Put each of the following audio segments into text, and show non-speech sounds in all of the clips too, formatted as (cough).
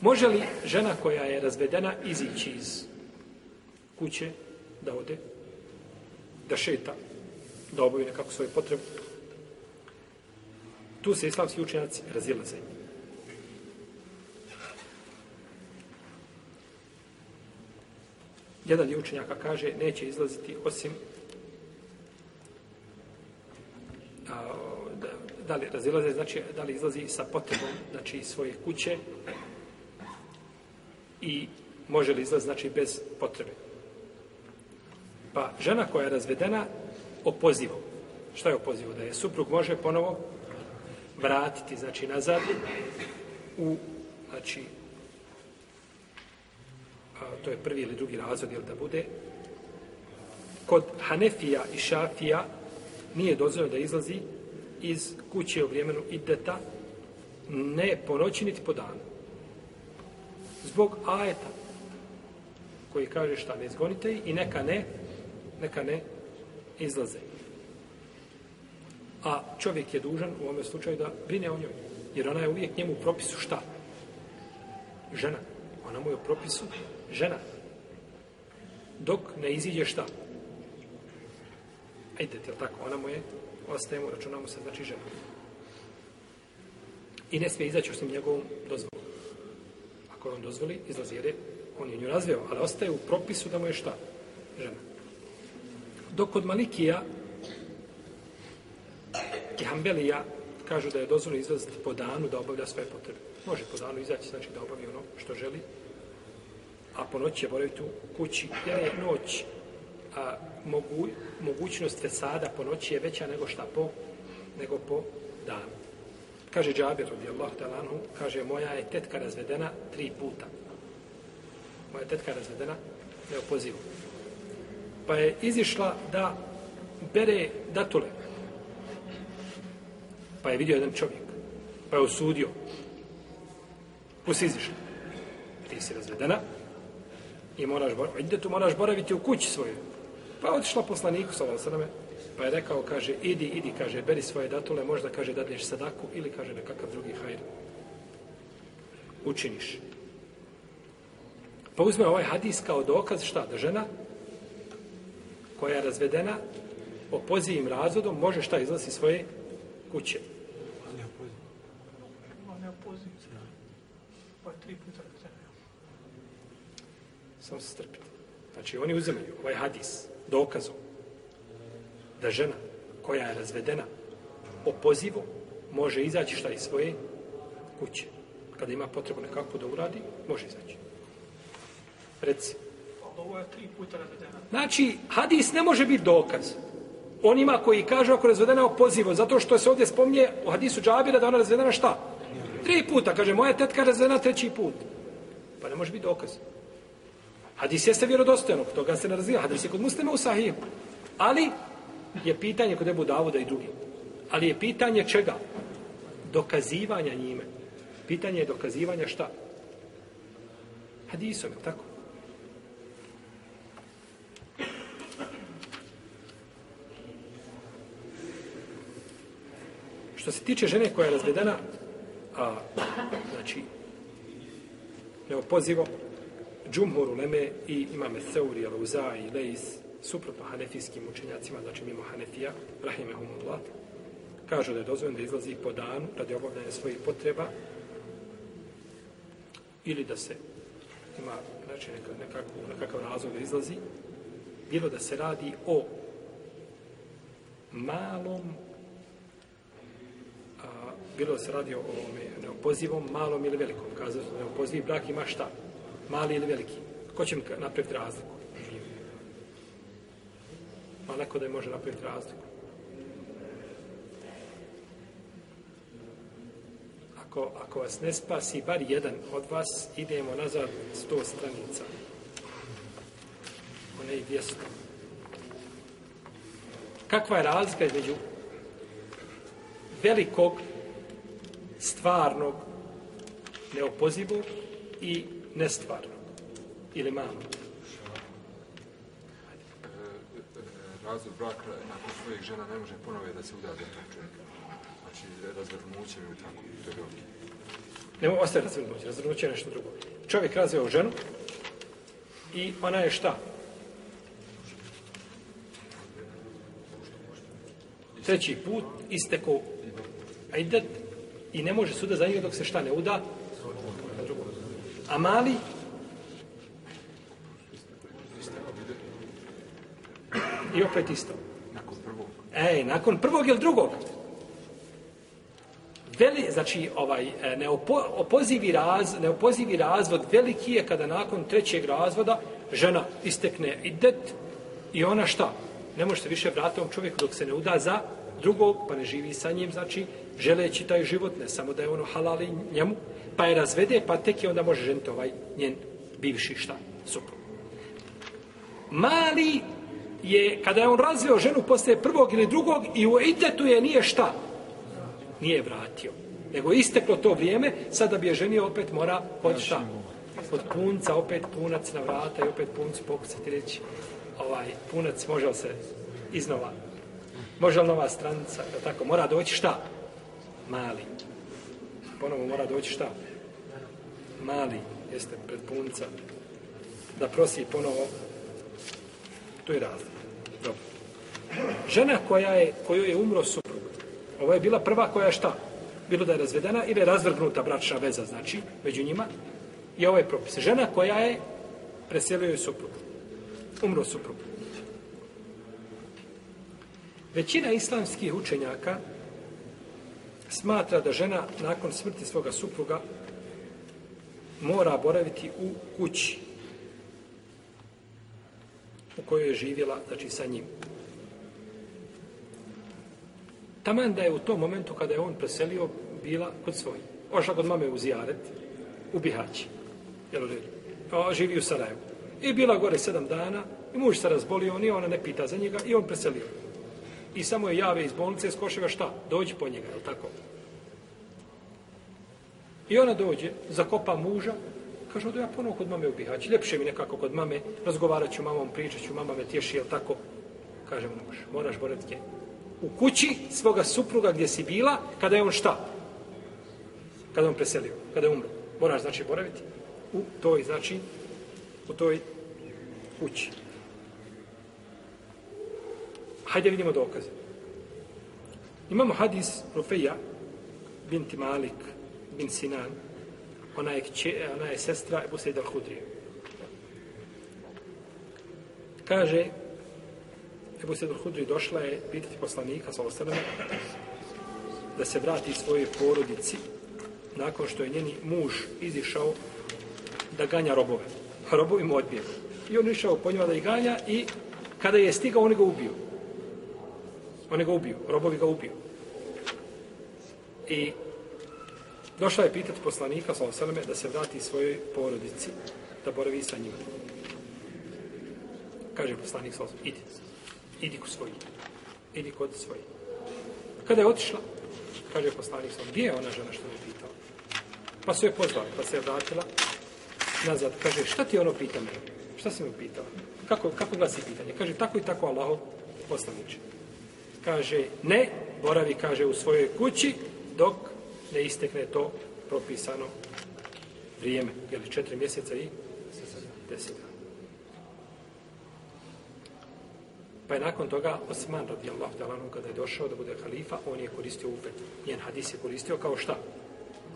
Može li žena koja je razvedena izići iz kuće da ode, da šeta, da obavi nekako svoje potrebe? Tu se islamski učenjaci razilaze. Jedan je učenjaka kaže neće izlaziti osim a, da, da li razilaze, znači da li izlazi sa potrebom znači iz svoje kuće i može li izlaz znači bez potrebe. Pa žena koja je razvedena opozivom. Šta je opozivo? Da je suprug može ponovo vratiti znači nazad u znači a, to je prvi ili drugi razvod jel da bude kod Hanefija i Šafija nije dozvoljeno da izlazi iz kuće u vremenu ideta ne po noći niti po danu. Zbog ajeta koji kaže šta ne izgonite i neka ne neka ne izlaze. A čovjek je dužan u ovom slučaju da brine o njoj. Jer ona je uvijek njemu u propisu šta? Žena. Ona mu je u propisu žena. Dok ne iziđe šta? Ajde, je tako? Ona mu je, ostajemo, računamo se, znači žena. I ne smije izaći osim njegovom dozvolom. Ako on dozvoli, izlazi jer je, on je nju razveo, ali ostaje u propisu da mu je šta? Žena. Dok kod Malikija i Hanbelija kažu da je dozvoljeno izlaziti po danu da obavlja sve potrebe. Može po danu izaći, znači da obavi ono što želi, a po noći je boraviti u kući, jer je noć a, mogu, mogućnost fesada po noći je veća nego šta po, nego po danu. Kaže Džabir, radijallahu talanu, kaže, moja je tetka razvedena tri puta. Moja tetka je razvedena, ne opozivu. Pa je izišla da bere datule. Pa je vidio jedan čovjek. Pa je osudio. Pusi izišla. Ti si razvedena, i moraš boraviti, tu moraš boraviti u kući svojoj. Pa je otišla poslaniku, sallam sveme, pa je rekao, kaže, idi, idi, kaže, beri svoje datule, možda, kaže, dadneš sadaku, ili, kaže, nekakav drugi hajr. Učiniš. Pa uzme ovaj hadis kao dokaz, šta, da žena koja je razvedena opozivim razvodom, može šta izlasi svoje kuće. Tri puta Samo se strpite. Znači, oni uzemaju ovaj hadis dokazom da žena koja je razvedena o pozivu može izaći šta iz svoje kuće. Kada ima potrebu nekako da uradi, može izaći. Reci. Ovo je tri puta razvedena. Znači, hadis ne može biti dokaz. Onima koji kažu ako je razvedena o pozivu, zato što se ovdje spomnje u hadisu Džabira da ona razvedena šta? Tri puta. Kaže, moja tetka je razvedena treći put. Pa ne može biti dokaz. Hadis jeste vjerodostojan, toga se ne razvija. Hadis je kod muslima u sahihu. Ali je pitanje kod Ebu Davuda i drugi. Ali je pitanje čega? Dokazivanja njime. Pitanje je dokazivanja šta? Hadisom, je tako? Što se tiče žene koja je razvedena, a, znači, neopozivo, džumhur uleme i imame Seuri, Aluza i Leis, suprotno hanefijskim učenjacima, znači mimo Hanefija, Rahimehumullah, kažu da je dozvoljeno da izlazi po danu radi obavljanja svojih potreba ili da se ima znači, nekakav, nekakav razlog da izlazi, bilo da se radi o malom a, bilo da se radi o ovome neopozivom, malom ili velikom. Kazati, neopoziv brak ima šta? mali ili veliki. Ko će mi napraviti razliku? Pa neko da je može napraviti razliku. Ako, ako vas ne spasi bar jedan od vas, idemo nazad sto stranica. One i dvijesto. Kakva je razlika između velikog, stvarnog, neopozivog i nestvarnog Ili malo. Razvod braka nakon svojih žena ne može ponove da se udade tog čovjeka. Znači, razvrnućem ili tako, to je ok. Ne mogu ostaje razvrnuće. Razvrnuće je nešto drugo. Čovjek razveo ženu i ona je šta? Treći put isteko ajdet i ne može suda za njega dok se šta ne uda. A mali i opet isto. Nakon prvog. Ej, nakon prvog ili drugog? Veli, znači, ovaj, e, neopo, opozivi, raz, neopozivi razvod veliki je kada nakon trećeg razvoda žena istekne idet i ona šta? Ne može se više vratiti ovom čovjeku dok se ne uda za drugog, pa ne živi sa njim, znači, želeći taj život, ne samo da je ono halali njemu, pa je razvede, pa tek je onda može ženiti ovaj njen bivši šta? Suprug. Mali je, kada je on razveo ženu posle prvog ili drugog i u idetu je nije šta? Nije vratio. Nego isteklo to vrijeme, sada bi je ženio opet mora pod šta? Pod punca, opet punac na vrata i opet puncu pokucati reći ovaj, punac može li se iznova može li nova stranica, tako, mora doći šta? Mali. Ponovo mora doći šta? Mali, jeste pred punca, da prosi ponovo To je razlog. Žena koja je, kojoj je umro suprug, ovo je bila prva koja je šta? Bilo da je razvedena ili je razvrgnuta bračna veza, znači, među njima, i ovo je propis. Žena koja je preselio je suprug. Umro suprug. Većina islamskih učenjaka smatra da žena nakon smrti svoga supruga mora boraviti u kući u kojoj je živjela, znači sa njim. Taman da je u tom momentu kada je on preselio, bila kod svoji. Ošla kod mame u Zijaret, u Bihaći. Jel u redu? O, živi u Sarajevu. I bila gore sedam dana, i muž se razbolio, i ona ne pita za njega, i on preselio. I samo je jave iz bolnice, koševa šta? Dođi po njega, jel tako? I ona dođe, zakopa muža, Kaže, odo ja ponovo kod mame u Bihać. Ljepše mi nekako kod mame, razgovarat ću mamom, pričat ću, mama me tješi, jel tako? Kaže mu muž, moraš boretke. U kući svoga supruga gdje si bila, kada je on šta? Kada je on preselio, kada je umro. Moraš, znači, boraviti u toj, znači, u toj kući. Hajde vidimo dokaze. Imamo hadis Rufeja, binti Malik, bin Sinan, ona je, kće, ona je sestra Ebu Sejda Hudrije. Kaže, Ebu Sedr Hudri došla je pitati poslanika, sa osadama, da se vrati svojoj porodici nakon što je njeni muž izišao da ganja robove. Robovi mu odbijeli. I on išao po njima da ih ganja i kada je stigao, oni ga ubiju. Oni ga ubiju, robovi ga ubiju. I Došla je pitati poslanika, sallam da se vrati svojoj porodici, da boravi sa njima. Kaže poslanik, sallam idi, idi kod svoji, idi kod svoji. Kada je otišla, kaže poslanik, sam, gdje je ona žena što je pitao? Pa su je pozvali, pa se je vratila nazad. Kaže, šta ti ono pita me? Šta si me pitao? Kako, kako glasi pitanje? Kaže, tako i tako Allahov poslaniče. Kaže, ne, boravi, kaže, u svojoj kući, dok ne istekne to propisano vrijeme, Jel, četiri mjeseca i deset dana. Pa je nakon toga Osman radijallahu ta'ala kada je došao da bude halifa, on je koristio ovu fetvu. Njen hadis je koristio kao šta?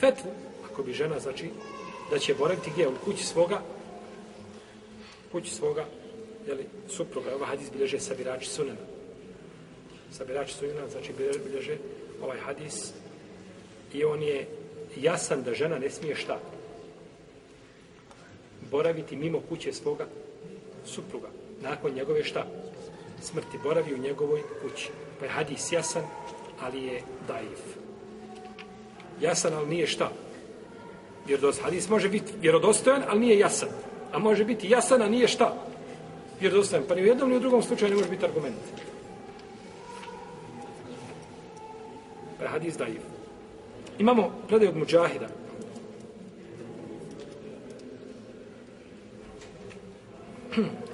Fetvu, ako bi žena, znači, da će boraviti gdje? U kući svoga, kući svoga, jeli, supruga. Ovaj hadis bilježe sabirači sunena. Sabirači sunena, znači bilježe ovaj hadis i on je jasan da žena ne smije šta? Boraviti mimo kuće svoga supruga. Nakon njegove šta? Smrti boravi u njegovoj kući. Pa je hadis jasan, ali je daif. Jasan, ali nije šta? Vjerodost, hadis može biti vjerodostojan, ali nije jasan. A može biti jasan, a nije šta? Vjerodostojan. Pa ni u jednom ni u drugom slučaju ne može biti argument. Pa je hadis daif. Imamo predaj od Mujahida. (clears throat)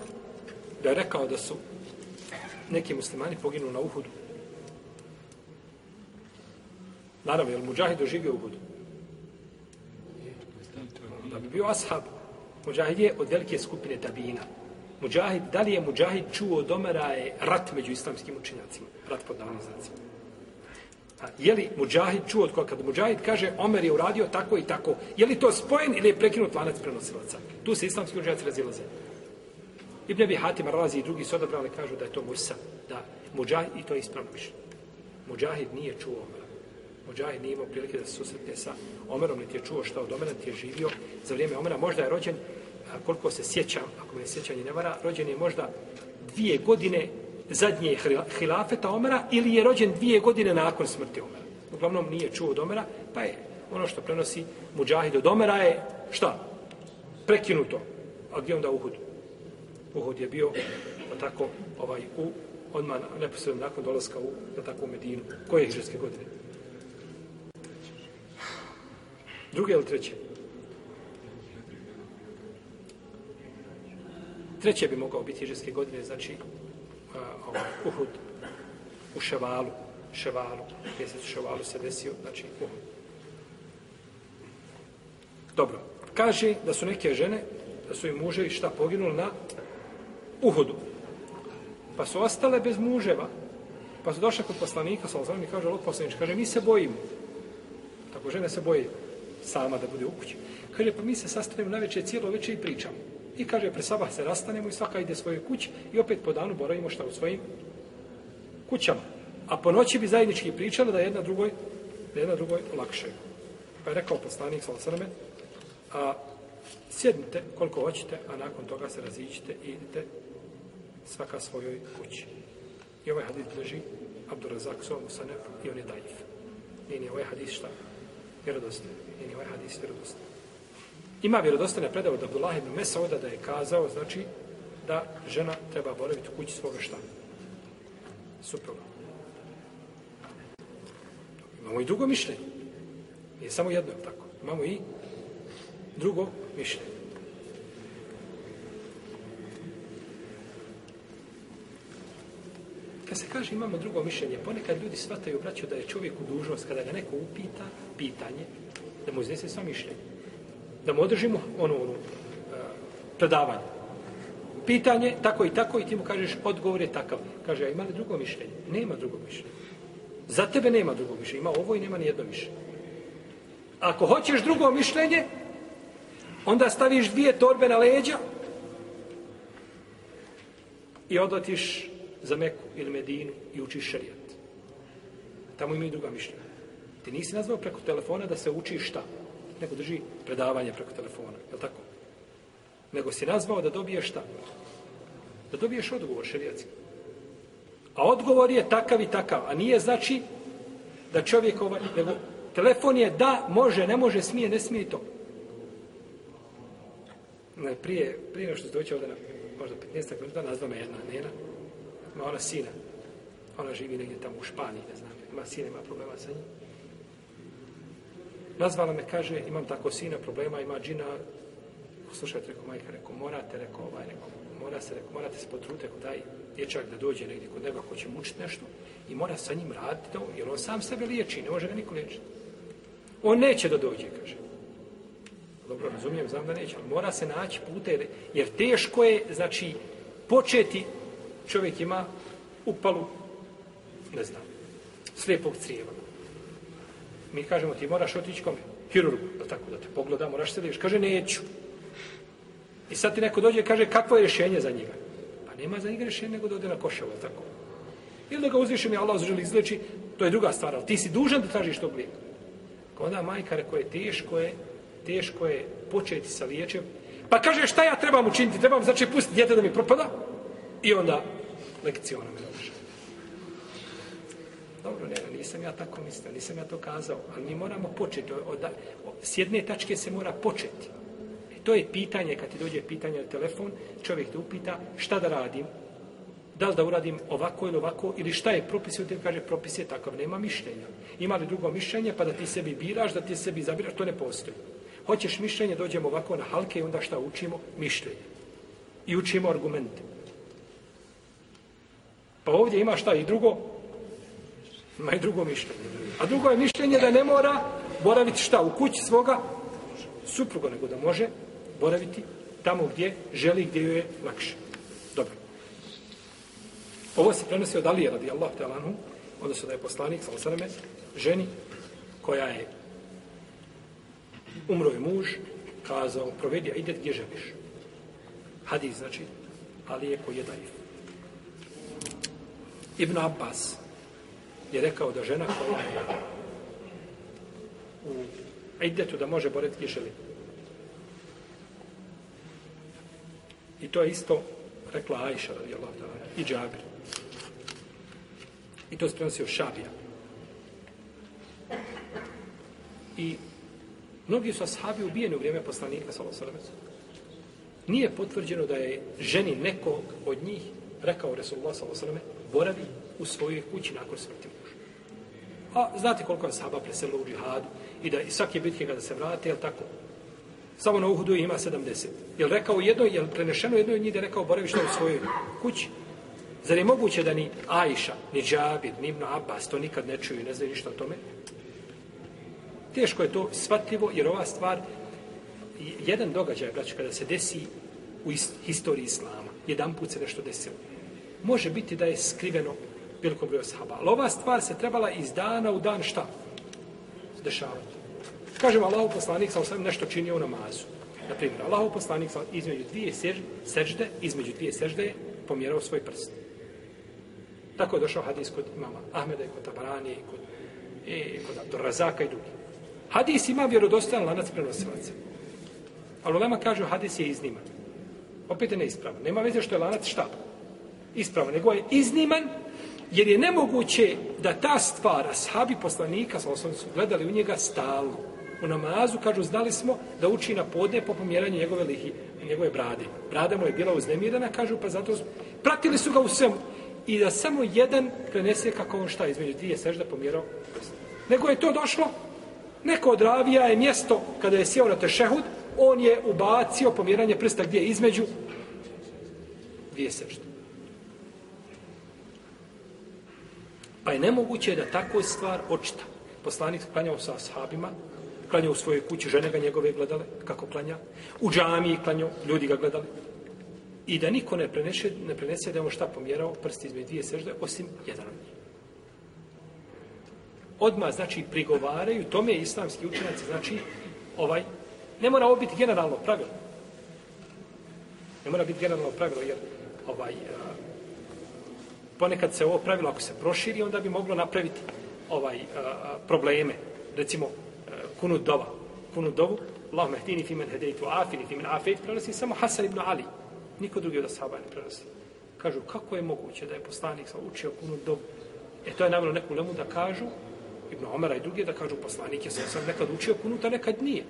Da je rekao da su neki muslimani poginuli na Uhudu. Naravno, je li Mujahid doživio Uhudu? bi bio ashab. Muđahid je od velike skupine tabina. Muđahid, da li je Muđahid čuo od Omera je rat među islamskim učenjacima? Rat pod davnim znacima. A, je li Muđahid čuo od koga? Kad Muđahid kaže Omer je uradio tako i tako, je li to spojen ili je prekinut lanac prenosilaca? Tu se islamski učenjaci razilaze. Ibn Abi Hatim Razi i drugi su odabrali kažu da je to Musa, da Mujahid, i to je ispravno više. Mujahid nije čuo Omera. Mujahid nije imao prilike da se susretne sa Omerom, niti je čuo šta od Omera, niti je živio za vrijeme Omera. Možda je rođen, koliko se sjećam, ako me sjećanje ne vara, rođen je možda dvije godine zadnje hilafeta Omera ili je rođen dvije godine nakon smrti Omera. Uglavnom nije čuo od Omera, pa je ono što prenosi Mujahid od Omera je šta? Prekinuto. A gdje onda Uhud? Uhud je bio tako ovaj u odmah neposredno nakon dolaska u na tako Medinu. Koje hijđarske godine? Druge ili treće? Treće bi mogao biti hijđarske godine, znači uh, ovaj, Uhud u Ševalu, Ševalu, mjesec u Ševalu se desio, znači Uhud. Dobro, kaže da su neke žene, da su im muževi šta poginuli na Uhudu. Pa su ostale bez muževa. Pa su došle kod poslanika, sa i kaže, od poslanič, kaže, mi se bojimo. Tako žene se boje sama da bude u kući. Kaže, pa mi se sastanemo na večer, cijelo večer i pričamo. I kaže, pre sabah se rastanemo i svaka ide svoje kući i opet po danu boravimo šta u svojim kućama. A po noći bi zajednički pričali da jedna drugoj, da jedna drugoj lakše. Pa je rekao poslanik, sa osrme, a sjednite koliko hoćete, a nakon toga se razićite i idite svaka svojoj kući. I ovaj hadis drži Abdurazak svojom Sanef i on je dajiv. Nije ni ovaj hadis šta? Vjerodostan. Nije ni ovaj hadis vjerodostan. Ima vjerodostane predavu od Abdullah ibn Mesauda da je kazao, znači, da žena treba boraviti u kući svoga šta? Supruga. Imamo i drugo mišljenje. Nije samo jedno, tako. Imamo i drugo mišljenje. Kad se kaže imamo drugo mišljenje, ponekad ljudi shvataju, braću, da je čovjek u dužnost, kada ga neko upita pitanje, da mu iznese sva mišljenje. Da mu održimo ono, ono, predavanje. Pitanje, tako i tako, i ti mu kažeš, odgovor je takav. Kaže, a ima li drugo mišljenje? Nema drugog mišljenja. Za tebe nema drugog mišljenja. Ima ovo i nema nijedno mišljenje. Ako hoćeš drugo mišljenje, onda staviš dvije torbe na leđa i odotiš za Meku ili Medinu i učiš šarijat. Tamo imaju druga mišljenja. Ti nisi nazvao preko telefona da se uči šta? Nego drži predavanje preko telefona. Je li tako? Nego si nazvao da dobiješ šta? Da dobiješ odgovor šarijatski. A odgovor je takav i takav. A nije znači da čovjek ovaj... Nego telefon je da, može, ne može, smije, ne smije to. Ne, prije, prije što se doće ovdje na možda 15 minuta, nazva me jedna nena, ima ona sina. Ona živi negdje tamo u Španiji, ne znam. Ima sina, ima problema sa njim. Nazvala me, kaže, imam tako sina, problema, ima džina. Slušajte, rekao majka, rekao, morate, rekao, ovaj, rekao, mora se, rekao, morate se potruditi, rekao, daj dječak da dođe negdje kod njega ko će mučiti nešto i mora sa njim raditi, da, jer on sam sebe liječi, ne može ga niko liječiti. On neće da dođe, kaže. Dobro, razumijem, znam da neće, ali mora se naći pute, jer teško je, znači, početi čovjek ima upalu, ne znam, slijepog crijeva. Mi kažemo, ti moraš otići kome? Hirurgu, da tako da te pogleda, moraš se liješ. Kaže, neću. I sad ti neko dođe i kaže, kakvo je rješenje za njega? Pa nema za njega rješenje, nego da ode na koševo, tako. Ili da ga uzviše mi Allah želi izleči, to je druga stvar, ali ti si dužan da tražiš tog lijeka. Onda majka rekao je, teško je, teško je početi sa liječem. Pa kaže, šta ja trebam učiniti? Trebam, znači, pustiti djete da mi propada? I onda lekcijona me došla. Dobro, ne, nisam ja tako mislio, nisam ja to kazao, ali mi moramo početi, od, od, s jedne tačke se mora početi. I to je pitanje, kad ti dođe pitanje na telefon, čovjek te upita šta da radim, da li da uradim ovako ili ovako, ili šta je propis, i kaže propis je takav, nema mišljenja. Ima li drugo mišljenje, pa da ti sebi biraš, da ti sebi zabiraš, to ne postoji. Hoćeš mišljenje, dođemo ovako na halke i onda šta učimo? Mišljenje. I učimo argumente. Pa ovdje ima šta i drugo? Ima i drugo mišljenje. A drugo je mišljenje da ne mora boraviti šta u kući svoga supruga, nego da može boraviti tamo gdje želi, gdje joj je lakše. Dobro. Ovo se prenosi od Alije radijallahu ta'ala anhu, odnosno da je poslanik, sa osaname, ženi koja je umro je muž, kazao, provedi, a ide gdje želiš. Hadis, znači, ali je koji je daif. Ibn Abbas je rekao da žena koja je u idetu da može boreti gdje. I to je isto rekla Ajša, radijallahu ta'ala, i Džabir. I to se prenosio Šabija. I mnogi su ashabi ubijeni u vrijeme poslanika, sallallahu Nije potvrđeno da je ženi nekog od njih rekao Resulullah sallallahu boravi u svojoj kući nakon smrti muža. A znate koliko je sahaba preselilo u džihadu i da i svake bitke kada se vrate, je tako? Samo na Uhudu ima 70. Je rekao jedno, je prenešeno jedno od njih da je rekao boravi što u svojoj kući? Zar je moguće da ni Ajša, ni Džabir, ni Ibn Abbas to nikad ne čuju i ne znaju ništa o tome? Teško je to shvatljivo jer ova stvar, jedan događaj, braću, kada se desi u historiji Islama, jedan put se nešto desilo. Može biti da je skriveno velikom broju sahaba. Ali ova stvar se trebala iz dana u dan šta? Dešavati. Kažemo, Allahu poslanik sam sam nešto činio u namazu. Na primjer, Allahu poslanik sam između dvije sežde, između dvije sežde je pomjerao svoj prst. Tako je došao hadis kod imama Ahmeda i kod Tabarani i kod, i kod Abdurrazaka i drugi. Hadis ima vjerodostojan lanac prenosilaca. Ali Ulema kažu hadis je izniman. Opet je neispravan. Nema veze što je lanac šta? Ispravan. Nego je izniman jer je nemoguće da ta stvar, ashabi poslanika, sa su gledali u njega stalno. U namazu, kažu, znali smo da uči na podne po pomjeranju njegove lihi, njegove brade. Brada mu je bila uznemirana, kažu, pa zato pratili su ga u svemu. I da samo jedan prenese kako on šta između dvije sežda pomjerao prst. Nego je to došlo, neko od ravija je mjesto kada je sjeo na tešehud, on je ubacio pomjeranje prsta gdje između dvije sežde. Pa je nemoguće da tako stvar očita. Poslanik klanjao sa ashabima, klanjao u svojoj kući, žene ga njegove gledale, kako klanja. U džamiji klanjao, ljudi ga gledali. I da niko ne prenese, ne prenese da je on šta pomjerao prsti između dvije sežde, osim jedan od njih. Odma znači, prigovaraju, tome je islamski učenjaci, znači, ovaj, ne mora ovo biti generalno pravilo. Ne mora biti generalno pravilo, jer ovaj, ponekad se ovo pravilo, ako se proširi, onda bi moglo napraviti ovaj probleme. Recimo, e, kunut dova. Kunut dovu, Allahum ehdini fi men hedejtu afini fi men afejt, prenosi samo Hasan ibn Ali. Niko drugi od ashaba ne prenosi. Kažu, kako je moguće da je poslanik sa učio kunut dovu? E to je namjelo neku lemu da kažu, Ibn Omara i drugi, da kažu poslanik je sam nekad učio kunut, a nekad nije.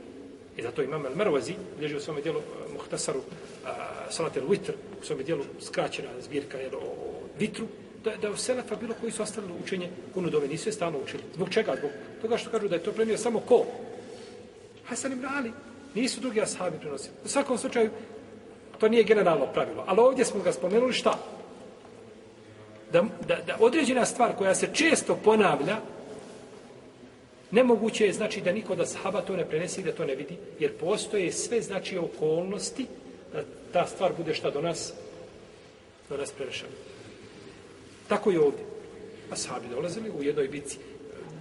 I zato imam El Mervazi, leži u svome dijelu uh, Muhtasaru e, uh, Salat El Witr, u svome dijelu skraćena zbirka jel, o, o vitru, da, da u Selefa bilo koji su ostali učenje kunudove, nisu je stalno učili. Zbog čega? Zbog toga što kažu da je to premio samo ko? Hasan ibn Ali. Nisu drugi ashabi prenosili. U svakom slučaju, to nije generalno pravilo. Ali ovdje smo ga spomenuli šta? Da, da, da određena stvar koja se često ponavlja, nemoguće je znači da niko da sahaba to ne prenesi da to ne vidi, jer postoje sve znači okolnosti da ta stvar bude šta do nas do nas prerešena. Tako je ovdje. A dolazili u jednoj bici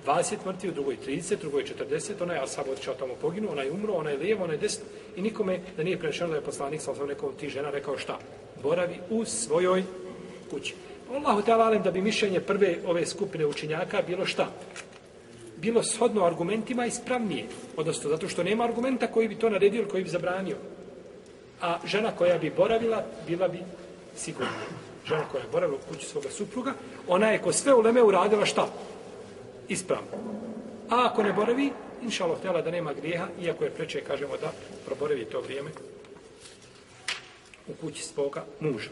20 mrtvi, u drugoj 30, u drugoj 40, onaj Ashab otišao tamo poginu, onaj umro, onaj lijevo, onaj desno i nikome da nije prenešeno da je poslanik sa nekom ti žena rekao šta? Boravi u svojoj kući. Allahu te alalem da bi mišljenje prve ove skupine učinjaka bilo šta? Bilo shodno argumentima ispravnije. Odnosno, zato što nema argumenta koji bi to naredio ili koji bi zabranio. A žena koja bi boravila, bila bi sigurna žena koja je boravila u kući svoga supruga, ona je ko sve uleme uradila šta? Ispravno. A ako ne boravi, inša Allah htjela da nema grijeha, iako je preče, kažemo da proboravi to vrijeme u kući svoga muža.